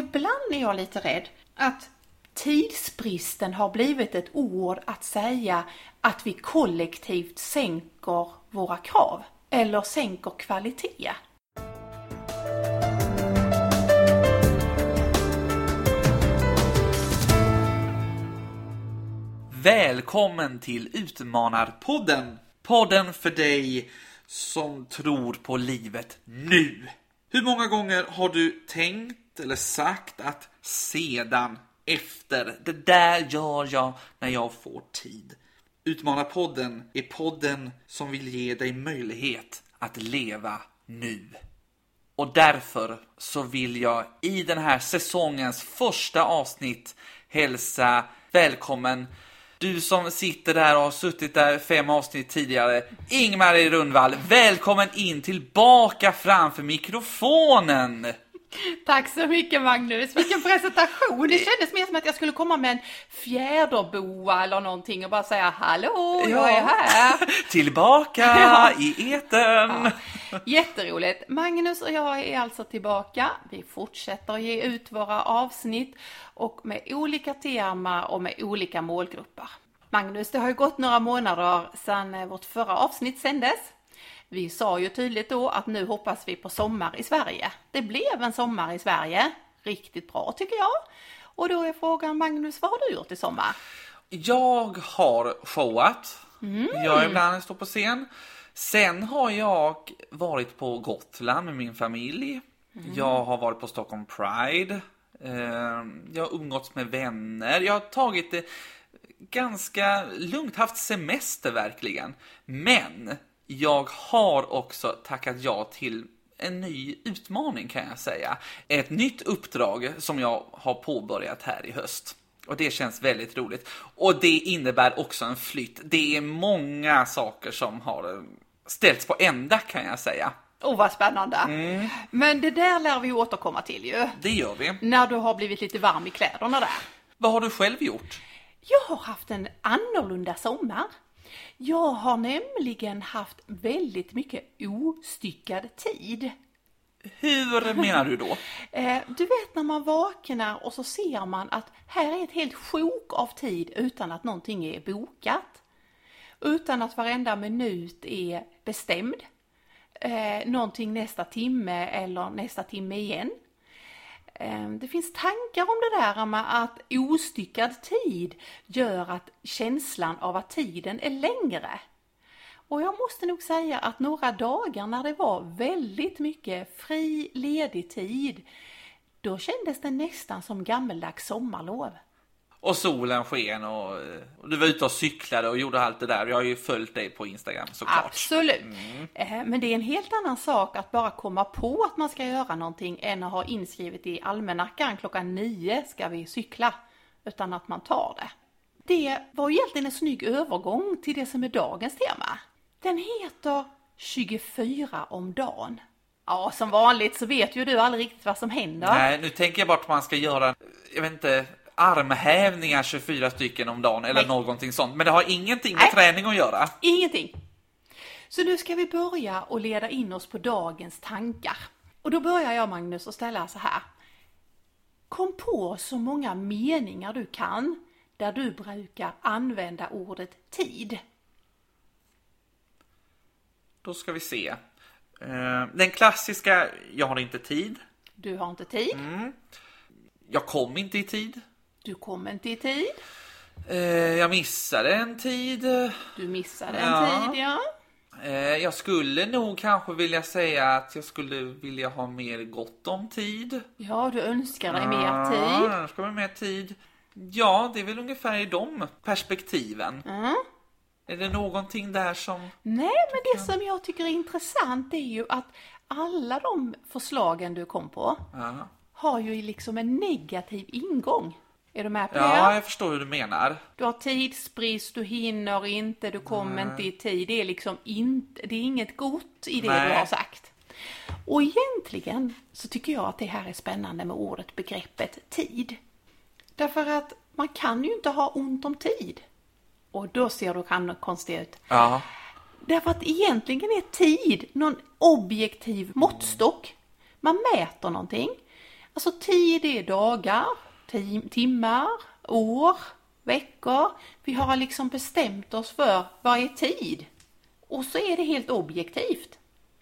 ibland är jag lite rädd att tidsbristen har blivit ett ord att säga att vi kollektivt sänker våra krav eller sänker kvalitet. Välkommen till Utmanarpodden! Podden för dig som tror på livet nu. Hur många gånger har du tänkt eller sagt att sedan, efter, det där gör jag när jag får tid? Utmanarpodden är podden som vill ge dig möjlighet att leva nu. Och därför så vill jag i den här säsongens första avsnitt hälsa välkommen du som sitter där och har suttit där fem avsnitt tidigare. Ingmar i Rundvall, välkommen in tillbaka framför mikrofonen. Tack så mycket Magnus, vilken presentation! Det kändes mer som att jag skulle komma med en fjäderboa eller någonting och bara säga hallå, jag är här! Tillbaka ja. i etern. Ja. Jätteroligt! Magnus och jag är alltså tillbaka. Vi fortsätter ge ut våra avsnitt och med olika tema och med olika målgrupper. Magnus, det har ju gått några månader sedan vårt förra avsnitt sändes. Vi sa ju tydligt då att nu hoppas vi på sommar i Sverige. Det blev en sommar i Sverige. Riktigt bra tycker jag. Och då är frågan Magnus, vad har du gjort i sommar? Jag har showat. Mm. Jag ibland står på scen. Sen har jag varit på Gotland med min familj. Mm. Jag har varit på Stockholm Pride. Ehm, jag har umgåtts med vänner. Jag har tagit det ganska lugnt, haft semester verkligen. Men jag har också tackat ja till en ny utmaning kan jag säga. Ett nytt uppdrag som jag har påbörjat här i höst. Och det känns väldigt roligt. Och det innebär också en flytt. Det är många saker som har ställts på ända kan jag säga. Åh, oh, vad spännande! Mm. Men det där lär vi återkomma till ju. Det gör vi. När du har blivit lite varm i kläderna där. Vad har du själv gjort? Jag har haft en annorlunda sommar. Jag har nämligen haft väldigt mycket ostyckad tid. Hur menar du då? Eh, du vet när man vaknar och så ser man att här är ett helt sjok av tid utan att någonting är bokat. Utan att varenda minut är bestämd. Eh, någonting nästa timme eller nästa timme igen. Ehm, det finns tankar om det där med att ostyckad tid gör att känslan av att tiden är längre. Och jag måste nog säga att några dagar när det var väldigt mycket fri, ledig tid, då kändes det nästan som gammeldags sommarlov. Och solen sken och, och, du var ute och cyklade och gjorde allt det där. Jag har ju följt dig på Instagram såklart. Absolut. Mm. Eh, men det är en helt annan sak att bara komma på att man ska göra någonting än att ha inskrivet i almanackan klockan nio ska vi cykla. Utan att man tar det. Det var egentligen en snygg övergång till det som är dagens tema. Den heter 24 om dagen. Ja, som vanligt så vet ju du aldrig riktigt vad som händer. Nej, nu tänker jag bara att man ska göra, jag vet inte, armhävningar 24 stycken om dagen eller Nej. någonting sånt. Men det har ingenting med Nej. träning att göra. Ingenting. Så nu ska vi börja och leda in oss på dagens tankar. Och då börjar jag Magnus och ställa så här. Kom på så många meningar du kan där du brukar använda ordet tid. Då ska vi se. Eh, den klassiska, jag har inte tid. Du har inte tid. Mm. Jag kom inte i tid. Du kom inte i tid. Eh, jag missade en tid. Du missade en ja. tid, ja. Eh, jag skulle nog kanske vilja säga att jag skulle vilja ha mer gott om tid. Ja, du önskar dig ja, mer tid. Jag önskar mig mer tid. Ja, det är väl ungefär i de perspektiven. Mm. Är det någonting där som... Nej, men det kan... som jag tycker är intressant är ju att alla de förslagen du kom på ja. har ju liksom en negativ ingång. Är du med på det? Ja, jag förstår hur du menar. Du har tidsbrist, du hinner inte, du kommer inte i tid. Det är liksom inte, det är inget gott i det Nej. du har sagt. Och egentligen så tycker jag att det här är spännande med ordet, begreppet tid. Därför att man kan ju inte ha ont om tid. Och då ser du konstig ut. Ja. Därför att egentligen är tid någon objektiv måttstock. Man mäter någonting Alltså tid är dagar, tim timmar, år, veckor. Vi har liksom bestämt oss för vad är tid? Och så är det helt objektivt.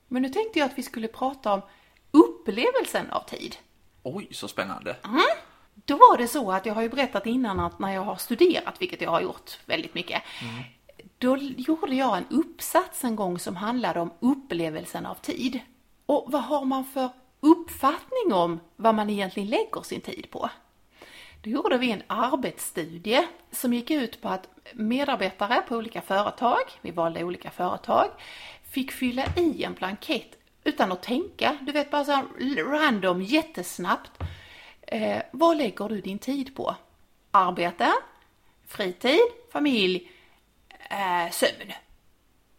Men nu tänkte jag att vi skulle prata om upplevelsen av tid. Oj, så spännande. Då var det så att jag har ju berättat innan att när jag har studerat, vilket jag har gjort väldigt mycket, då gjorde jag en uppsats en gång som handlade om upplevelsen av tid. Och vad har man för uppfattning om vad man egentligen lägger sin tid på? Då gjorde vi en arbetsstudie som gick ut på att medarbetare på olika företag, vi valde olika företag, fick fylla i en blankett utan att tänka. Du vet bara så här random, jättesnabbt. Eh, vad lägger du din tid på? Arbete, fritid, familj, eh, sömn.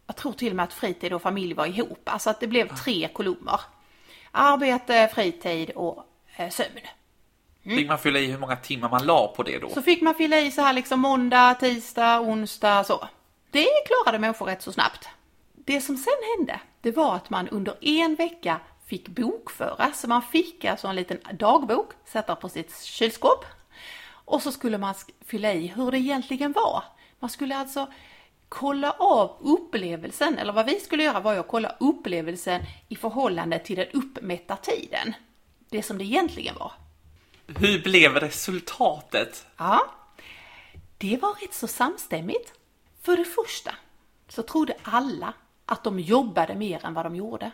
Jag tror till och med att fritid och familj var ihop, alltså att det blev tre kolumner. Arbete, fritid och eh, sömn. Fick man fylla i hur många timmar man la på det då? Så fick man fylla i så här liksom måndag, tisdag, onsdag, så. Det klarade människor rätt så snabbt. Det som sen hände, det var att man under en vecka fick bokföra. Så man fick alltså en liten dagbok, sätta på sitt kylskåp. Och så skulle man fylla i hur det egentligen var. Man skulle alltså kolla av upplevelsen, eller vad vi skulle göra var att kolla upplevelsen i förhållande till den uppmätta tiden. Det som det egentligen var. Hur blev resultatet? Ja, det var rätt så samstämmigt. För det första så trodde alla att de jobbade mer än vad de gjorde.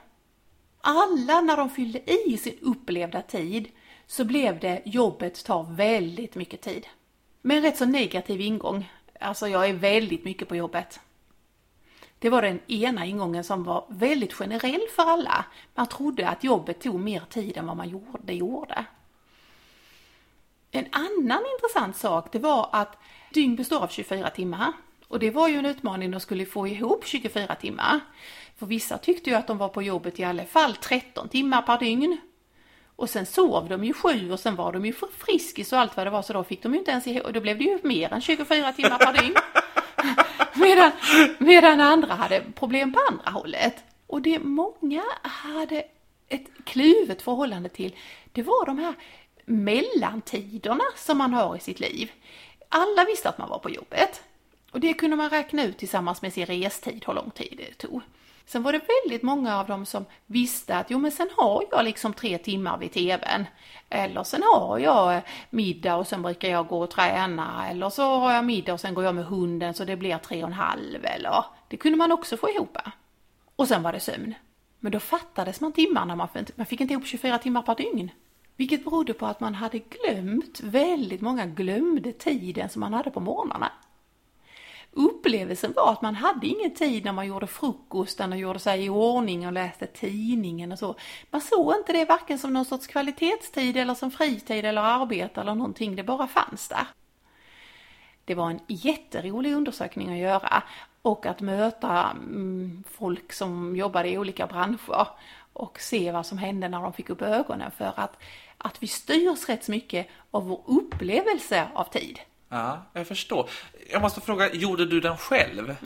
Alla när de fyllde i sin upplevda tid så blev det jobbet tar väldigt mycket tid. Med en rätt så negativ ingång. Alltså jag är väldigt mycket på jobbet. Det var den ena ingången som var väldigt generell för alla. Man trodde att jobbet tog mer tid än vad man gjorde. Det gjorde. En annan intressant sak det var att dygn består av 24 timmar. Och det var ju en utmaning de skulle få ihop 24 timmar. För vissa tyckte ju att de var på jobbet i alla fall 13 timmar per dygn. Och sen sov de ju sju och sen var de ju för friskis och allt vad det var så då fick de ju inte ens ihop, och då blev det ju mer än 24 timmar per dygn. medan, medan andra hade problem på andra hållet. Och det många hade ett kluvet förhållande till, det var de här mellantiderna som man har i sitt liv. Alla visste att man var på jobbet. Och det kunde man räkna ut tillsammans med sin restid, hur lång tid det tog. Sen var det väldigt många av dem som visste att jo men sen har jag liksom tre timmar vid tvn. Eller sen har jag eh, middag och sen brukar jag gå och träna. Eller så har jag middag och sen går jag med hunden så det blir tre och en halv. Eller det kunde man också få ihop. Och sen var det sömn. Men då fattades man timmarna, man fick, man fick inte ihop 24 timmar per dygn. Vilket berodde på att man hade glömt, väldigt många glömde tiden som man hade på morgnarna. Upplevelsen var att man hade ingen tid när man gjorde frukosten och gjorde sig i ordning och läste tidningen och så. Man såg inte det varken som någon sorts kvalitetstid eller som fritid eller arbete eller någonting, det bara fanns där. Det var en jätterolig undersökning att göra och att möta mm, folk som jobbade i olika branscher och se vad som hände när de fick upp ögonen för att, att vi styrs rätt mycket av vår upplevelse av tid. Ja, jag förstår. Jag måste fråga, gjorde du den själv?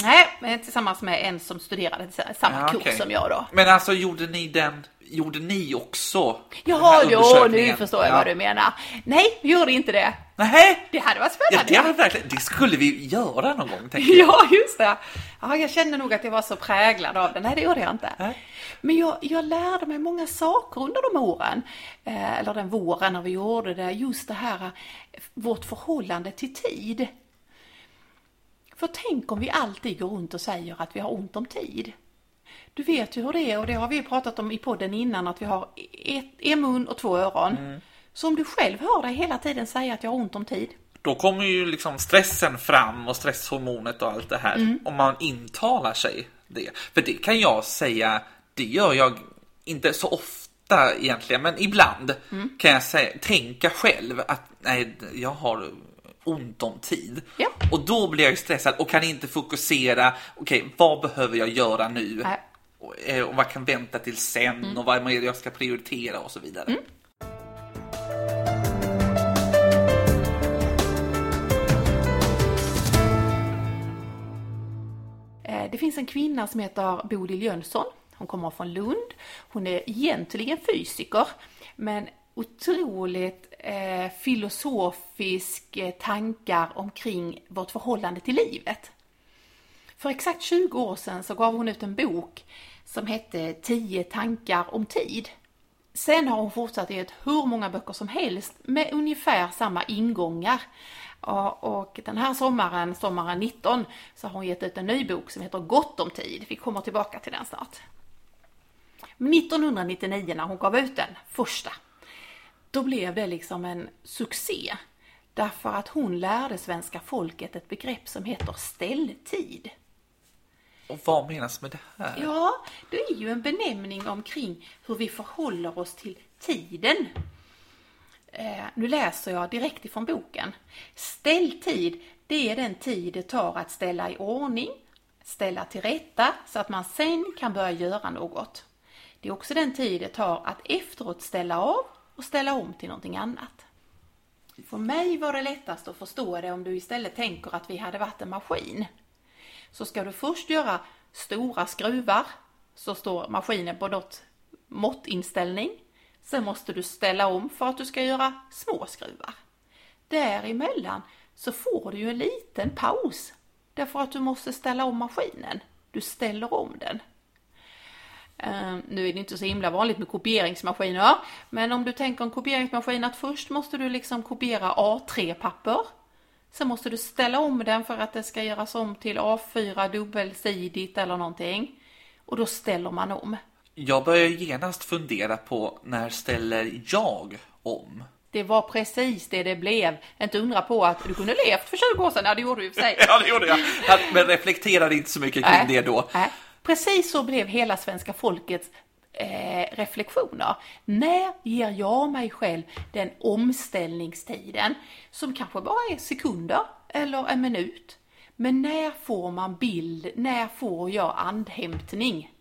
Nej, tillsammans med en som studerade samma Ja, kurs som jag då. Men alltså, gjorde ni den, gjorde ni också Jaha, jo, nu förstår jag ja. vad du menar. Nej, vi gjorde inte det. Nej, Det hade varit ja, spännande. det, hade verkligen, det skulle vi göra någon gång, tänker jag. Ja, just det. Ja, jag kände nog att jag var så präglad av det. Nej, det gjorde jag inte. Nej. Men jag, jag lärde mig många saker under de åren, eh, eller den våren när vi gjorde det. Just det här, eh, vårt förhållande till tid. För tänk om vi alltid går runt och säger att vi har ont om tid. Du vet ju hur det är och det har vi pratat om i podden innan att vi har ett, en mun och två öron. Så om du själv hör dig hela tiden säga att jag har ont om tid. Då kommer ju liksom stressen fram och stresshormonet och allt det här. Mm. Om man intalar sig det. För det kan jag säga, det gör jag inte så ofta egentligen, men ibland Mm. kan jag säga, tänka själv att nej, jag har ont om tid. Ja. Och då blir jag stressad och kan inte fokusera. Okej, vad behöver jag göra nu? Mm. Och, eh, och vad kan vänta till sen och vad är det jag ska prioritera och så vidare. Eh, Det finns en kvinna som heter Bodil Jönsson. Hon kommer från Lund. Hon är egentligen fysiker, men otroligt eh, filosofisk eh, tankar omkring vårt förhållande till livet. För exakt 20 år sedan så gav hon ut en bok som hette 10 tankar om tid. Sen har hon fortsatt ge ut hur många böcker som helst med ungefär samma ingångar. Och den här sommaren, sommaren 19, så har hon gett ut en ny bok som heter Gott om tid. Vi kommer tillbaka till den snart. 1999 när hon gav ut den första, då blev det liksom en succé. Därför att hon lärde svenska folket ett begrepp som heter ställtid. Och vad menas med det här? Ja, det är ju en benämning omkring hur vi förhåller oss till tiden. Eh, nu läser jag direkt ifrån boken. Ställtid, det är den tid det tar att ställa i ordning, ställa till rätta så att man sen kan börja göra något. Det är också den tid det tar att efteråt ställa av och ställa om till någonting annat. För mig var det lättast att förstå det om du istället tänker att vi hade varit en maskin. Så ska du först göra stora skruvar, så står maskinen på något måttinställning. Sen måste du ställa om för att du ska göra små skruvar. Däremellan så får du ju en liten paus därför att du måste ställa om maskinen. Du ställer om den. Ehm, nu är det inte så himla vanligt med kopieringsmaskiner, men om du tänker en kopieringsmaskin att först måste du liksom kopiera A3-papper. Sen måste du ställa om den för att det ska göras om till A4 dubbelsidigt eller någonting. Och då ställer man om. Jag börjar genast fundera på när ställer jag om? Det var precis det det blev. Inte undra på att du kunde levt för 20 år sedan. Ja, det gjorde du i och för sig. ja, det gjorde jag. Men reflekterade inte så mycket kring äh, det då. Äh. Precis så blev hela svenska folkets eh, reflektioner. När ger jag mig själv den omställningstiden som kanske bara är sekunder eller en minut? Men när får man bild? När får jag andhämtning?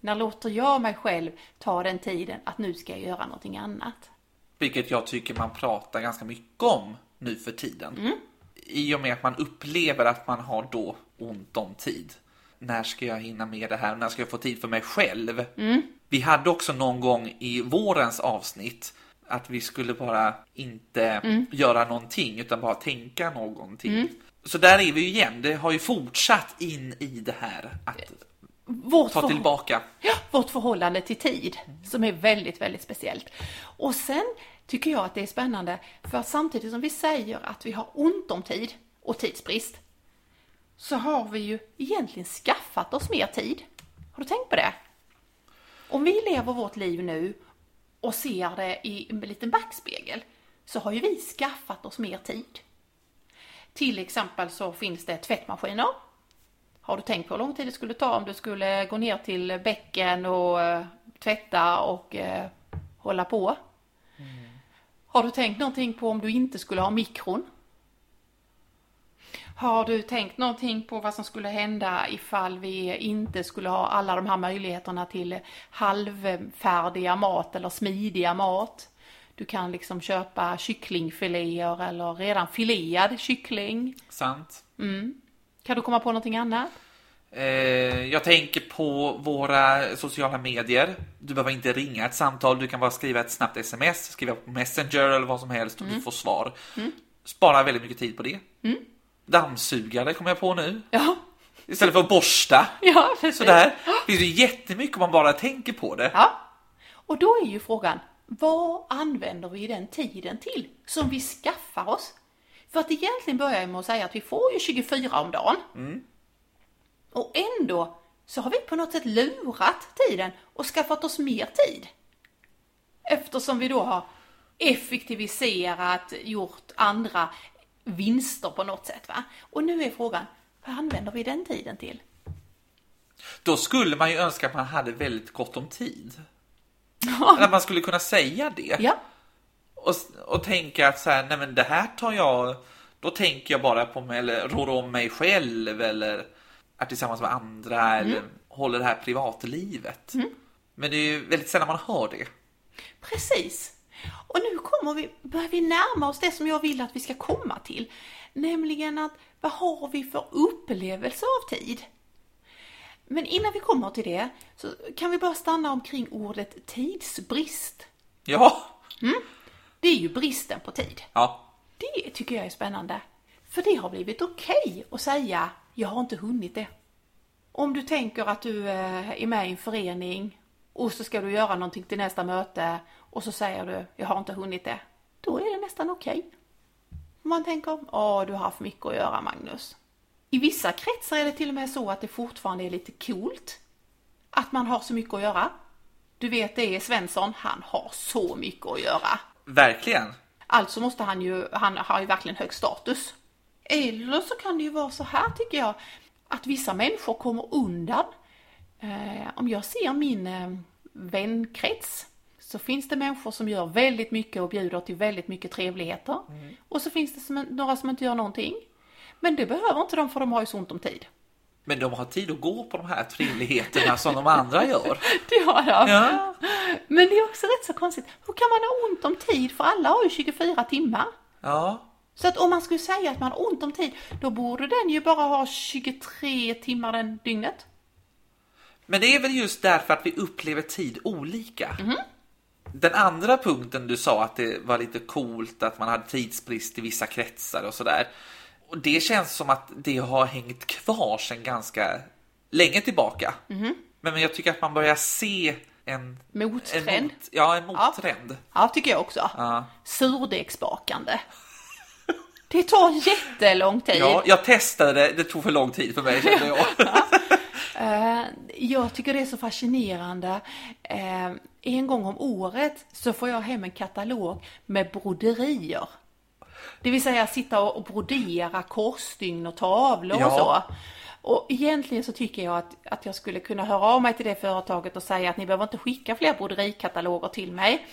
När låter jag mig själv ta den tiden att nu ska jag göra någonting annat? Vilket jag tycker man pratar ganska mycket om nu för tiden. Mm. I och med att man upplever att man har då ont om tid när ska jag hinna med det här? När ska jag få tid för mig själv? Mm. Vi hade också någon gång i vårens avsnitt att vi skulle bara inte mm. göra någonting utan bara tänka någonting. Mm. Så där är vi ju igen. Det har ju fortsatt in i det här att vårt ta tillbaka. Ja, vårt förhållande till tid som är väldigt, väldigt speciellt. Och sen tycker jag att det är spännande för samtidigt som vi säger att vi har ont om tid och tidsbrist så har vi ju egentligen skaffat oss mer tid. Har du tänkt på det? Om vi lever vårt liv nu och ser det i en liten backspegel så har ju vi skaffat oss mer tid. Till exempel så finns det tvättmaskiner. Har du tänkt på hur lång tid det skulle ta om du skulle gå ner till bäcken och uh, tvätta och uh, hålla på? Mm. Har du tänkt någonting på om du inte skulle ha mikron? Har du tänkt någonting på vad som skulle hända ifall vi inte skulle ha alla de här möjligheterna till halvfärdiga mat eller smidiga mat? Du kan liksom köpa kycklingfiléer eller redan filead kyckling. Sant. Mm. Kan du komma på någonting annat? Eh, jag tänker på våra sociala medier. Du behöver inte ringa ett samtal, du kan bara skriva ett snabbt sms, skriva på Messenger eller vad som helst och mm. du får svar. Mm. Spara väldigt mycket tid på det. Mm dammsugare kommer jag på nu. Ja. Istället för att borsta. Ja, precis. Sådär. Det finns ju jättemycket om man bara tänker på det. Ja. Och då är ju frågan, vad använder vi den tiden till som vi skaffar oss? För att egentligen börjar jag med att säga att vi får ju 24 om dagen. Mm. Och ändå så har vi på något sätt lurat tiden och skaffat oss mer tid. Eftersom vi då har effektiviserat, gjort andra vinster på något sätt. Va? Och nu är frågan, vad använder vi den tiden till? Då skulle man ju önska att man hade väldigt gott om tid. Att man skulle kunna säga det. Ja. Och, och tänka att så här, nej men det här tar jag, då tänker jag bara på mig, eller rår om mig själv, eller är tillsammans med andra, mm. eller håller det här privatlivet. Mm. Men det är ju väldigt sällan man hör det. Precis. Och nu kommer vi, börjar vi närma oss det som jag vill att vi ska komma till. Nämligen att vad har vi för upplevelse av tid? Men innan vi kommer till det så kan vi bara stanna omkring ordet tidsbrist. Ja. Det är ju bristen på tid. Ja. Det tycker jag är spännande. För det har blivit okej att säga, jag har inte hunnit det. Om du tänker att du eh, är med i en förening och så ska du göra någonting till nästa möte och så säger du, jag har inte hunnit det. Då är det nästan okej. Om man tänker, åh du har haft mycket att göra Magnus. I vissa kretsar är det till och med så att det fortfarande är lite coolt att man har så mycket att göra. Du vet det är Svensson, han har så mycket att göra. Verkligen. Alltså måste han ju, han har ju verkligen hög status. Eller så kan det ju vara så här tycker jag, att vissa människor kommer undan. Eh, om jag ser min eh, vänkrets så finns det människor som gör väldigt mycket och bjuder till väldigt mycket trevligheter. Och så finns det som, några som inte gör någonting. Men det behöver inte de för de har ju så ont om tid. Men de har tid att gå på de här trevligheterna som de andra gör. Det har de. Ja. Men det är också rätt så konstigt. Hur kan man ha ont om tid? För alla har ju 24 timmar. Ja. Så att om man skulle säga att man har ont om tid, då borde den ju bara ha 23 timmar den dygnet. Men det är väl just därför att vi upplever tid olika. Mhm. Den andra punkten du sa att det var lite coolt att man hade tidsbrist i vissa kretsar och sådär. Och det känns som att det har hängt kvar sedan ganska länge tillbaka. Mhm. Men jag tycker att man börjar se en Mottrend. En mot, ja, en mottrend. Ja, tycker jag också. Ja. Surdegsbakande. Det tar jättelång tid. Ja, jag testade det, det tog för lång tid för mig kände jag. Eh, jag tycker det är så fascinerande. Eh, en gång om året så får jag hem en katalog med broderier. Det vill säga sitta och brodera korsstygn och tavlor och Ja. så. Och egentligen så tycker jag att, att jag skulle kunna höra av mig till det företaget och säga att ni behöver inte skicka fler broderikataloger till mig.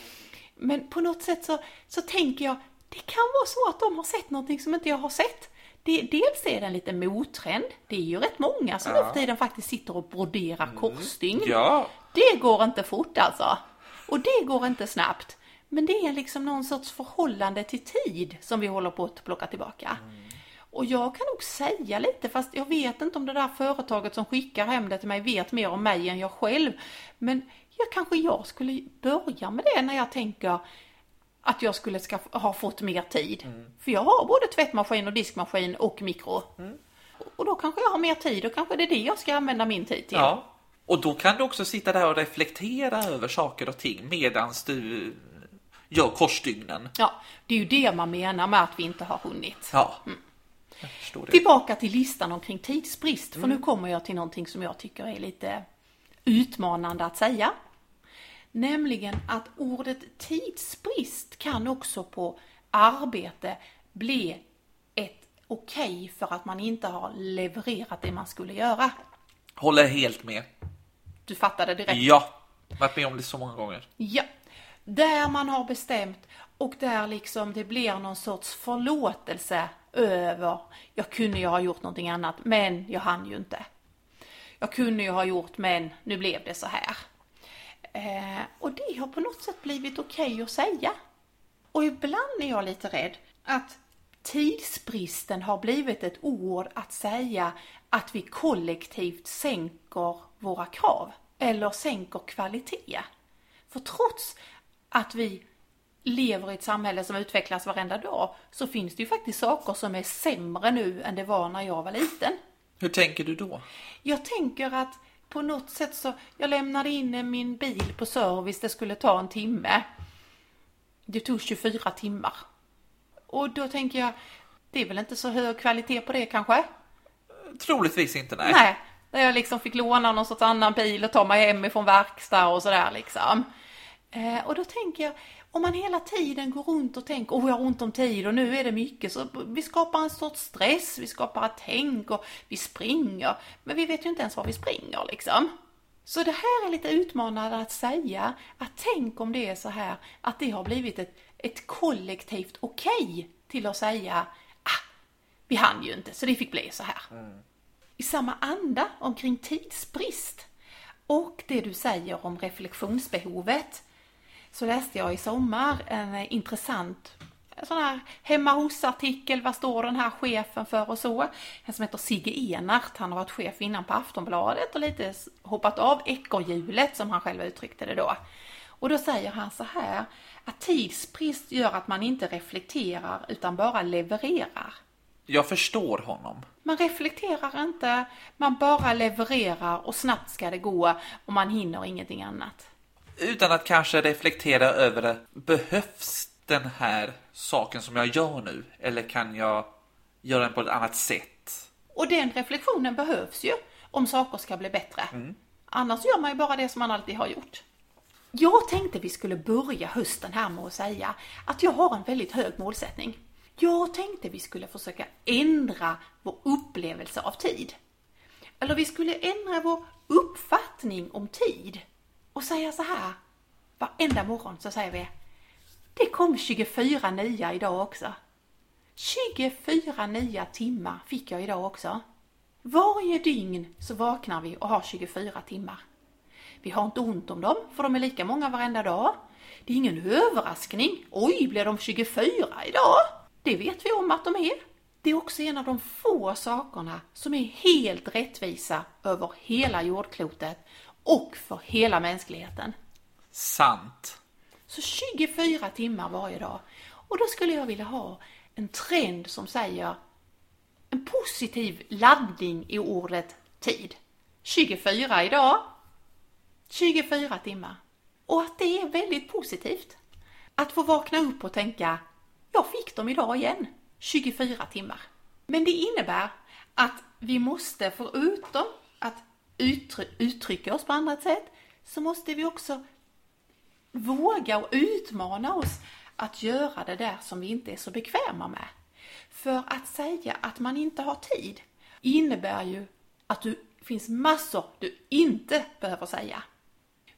Men på något sätt så, så tänker jag, det kan vara så att de har sett någonting som inte jag har sett. Det, dels är det en liten mottrend. Det är ju rätt många som nu för tiden faktiskt sitter och broderar korsstygn. Ja, Det går inte fort alltså. Och det går inte snabbt. Men det är liksom någon sorts förhållande till tid som vi håller på att plocka tillbaka. Och jag kan nog säga lite, fast jag vet inte om det där företaget som skickar hem det till mig vet mer om mig än jag själv. Men ja, kanske jag skulle börja med det när jag tänker att jag skulle ska ha fått mer tid. För jag har både tvättmaskin och diskmaskin och mikro. Och då kanske jag har mer tid och kanske det är det jag ska använda min tid till. ja. Och då kan du också sitta där och reflektera över saker och ting medans du gör korsstygnen. Ja, det är ju det man menar med att vi inte har hunnit. Ja, det. Tillbaka till listan omkring tidsbrist, för nu kommer jag till någonting som jag tycker är lite utmanande att säga. Nämligen att ordet tidsbrist kan också på arbete bli ett okej för att man inte har levererat det man skulle göra. Håller helt med. Du fattade direkt? Ja, varit med om det så många gånger. Ja, där man har bestämt och där liksom det blir någon sorts förlåtelse över, jag kunde ju ha gjort någonting annat, men jag hann ju inte. Jag kunde ju ha gjort, men nu blev det så här. Eh, och det har på något sätt blivit okej att säga. Och ibland är jag lite rädd att tidsbristen har blivit ett ord att säga att vi kollektivt sänker våra krav eller sänker kvalitet. För trots att vi lever i ett samhälle som utvecklas varenda dag så finns det ju faktiskt saker som är sämre nu än det var när jag var liten. Hur tänker du då? Jag tänker att på något sätt så, jag lämnade in min bil på service, det skulle ta en timme. Det tog 24 timmar. Och då tänker jag, det är väl inte så hög kvalitet på det kanske? Troligtvis inte, nej. Nej, där jag liksom fick låna någon sorts annan bil och ta mig hem ifrån verkstad och sådär liksom. Eh, och då tänker jag, om man hela tiden går runt och tänker, åh jag har ont om tid och nu är det mycket, så vi skapar en sorts stress, vi skapar ett tänk och vi springer, men vi vet ju inte ens var vi springer liksom. Så det här är lite utmanande att säga, att tänk om det är så här, att det har blivit ett, ett kollektivt okej till att säga, ah, vi hann ju inte, så det fick bli så här. I samma anda omkring tidsbrist. Och det du säger om reflektionsbehovet så läste jag i sommar en eh, intressant sån här hemma hos-artikel. Vad står den här chefen för och så? En som heter Sigge Enart. Han har varit chef innan på Aftonbladet och lite hoppat av ekorrhjulet som han själv uttryckte det då. Och då säger han så här att tidsbrist gör att man inte reflekterar utan bara levererar. Jag förstår honom. Man reflekterar inte, man bara levererar och snabbt ska det gå och man hinner ingenting annat. Utan att kanske reflektera över det. Behövs den här saken som jag gör nu? Eller kan jag göra den på ett annat sätt? Och den reflektionen behövs ju om saker ska bli bättre. Annars gör man ju bara det som man alltid har gjort. Jag tänkte vi skulle börja hösten här med att säga att jag har en väldigt hög målsättning. Jag tänkte vi skulle försöka ändra vår upplevelse av tid. Eller vi skulle ändra vår uppfattning om tid. Och säga så här, varenda morgon så säger vi Det kom 24 nya idag också. 24 nya timmar fick jag idag också. Varje dygn så vaknar vi och har 24 timmar. Vi har inte ont om dem, för de är lika många varenda dag. Det är ingen överraskning. Oj, blir de 24 idag? Det vet vi om att de är. Det är också en av de få sakerna som är helt rättvisa över hela jordklotet och för hela mänskligheten. Sant. Så 24 timmar varje dag. Och då skulle jag vilja ha en trend som säger en positiv laddning i ordet tid. 24 idag. 24 timmar. Och att det är väldigt positivt. Att få vakna upp och tänka, jag fick dem idag igen. 24 timmar. Men det innebär att vi måste, förutom uttry- uttrycka oss på annat sätt, så måste vi också våga och utmana oss att göra det där som vi inte är så bekväma med. För att säga att man inte har tid innebär ju att det finns massor du inte behöver säga.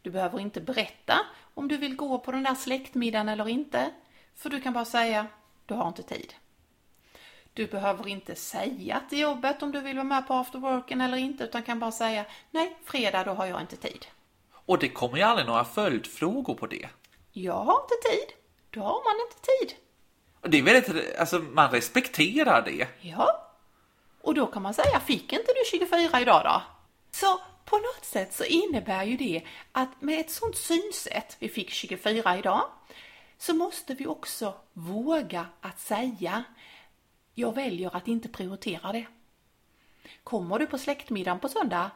Du behöver inte berätta om du vill gå på den där släktmiddagen eller inte, för du kan bara säga du har inte tid. Du behöver inte säga till jobbet om du vill vara med på afterworken eller inte, utan kan bara säga nej, fredag då har jag inte tid. Och det kommer ju aldrig några följdfrågor på det. Jag har inte tid. Då har man inte tid. Och det är väldigt, alltså man respekterar det. Ja. Och då kan man säga, fick inte du 24 idag då? Så på något sätt så innebär ju det att med ett sånt synsätt, vi fick 24 idag, så måste vi också våga att säga, jag väljer att inte prioritera det. Kommer du på släktmiddagen på söndag?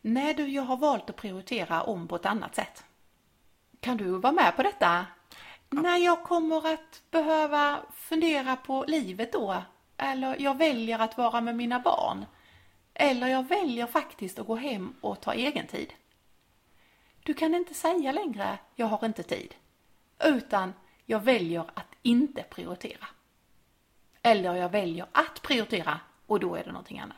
Nej du, jag har valt att prioritera om på ett annat sätt. Kan du vara med på detta? Nej, jag kommer att behöva fundera på livet då. Eller jag väljer att vara med mina barn. Eller jag väljer faktiskt att gå hem och ta egen tid. Du kan inte säga längre, jag har inte tid. Utan jag väljer att inte prioritera. Eller jag väljer att prioritera och då är det någonting annat.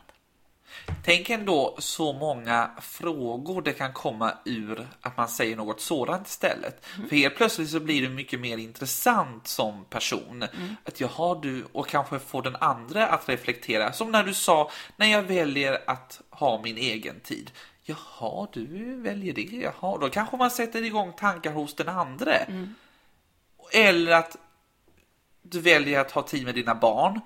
Tänk ändå så många frågor det kan komma ur att man säger något sådant istället. För helt plötsligt så blir du mycket mer intressant som person. Att jaha du, och kanske få den andra att reflektera. Som när du sa, när jag väljer att ha min egen tid. Jaha, du väljer det. Jaha, då kanske man sätter igång tankar hos den andra. Eller att du väljer att ha tid med dina barn.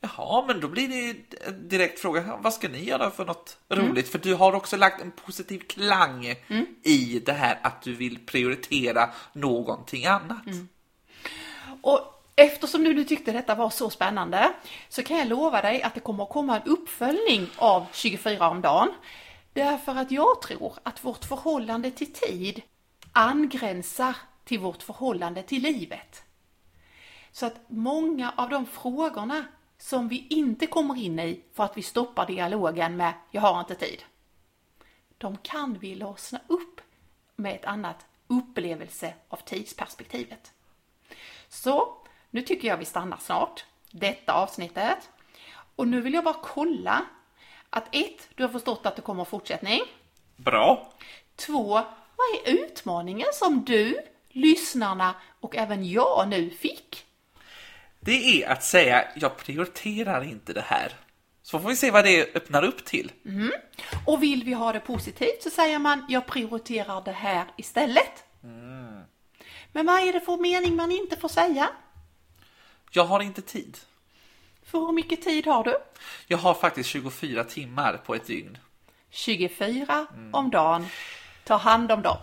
Jaha, men då blir det en direkt fråga. Vad ska ni göra för något roligt? För du har också lagt en positiv klang i det här att du vill prioritera någonting annat. Och eftersom du nu tyckte detta var så spännande så kan jag lova dig att det kommer att komma en uppföljning av 24 om dagen. Därför att jag tror att vårt förhållande till tid angränsar till vårt förhållande till livet. Så att många av de frågorna som vi inte kommer in i för att vi stoppar dialogen med jag har inte tid. De kan vi lossna upp med ett annat upplevelse av tidsperspektivet. Så, nu tycker jag vi stannar snart, detta avsnittet. Och nu vill jag bara kolla att ett, du har förstått att det kommer fortsättning. Bra. Två, vad är utmaningen som du, lyssnarna och även jag nu fick? Det är att säga jag prioriterar inte det här. Så får vi se vad det öppnar upp till. Och vill vi ha det positivt så säger man jag prioriterar det här istället. Men vad är det för mening man inte får säga? Jag har inte tid. För hur mycket tid har du? Jag har faktiskt 24 timmar på ett dygn. 24 om dagen. Ta hand om dem.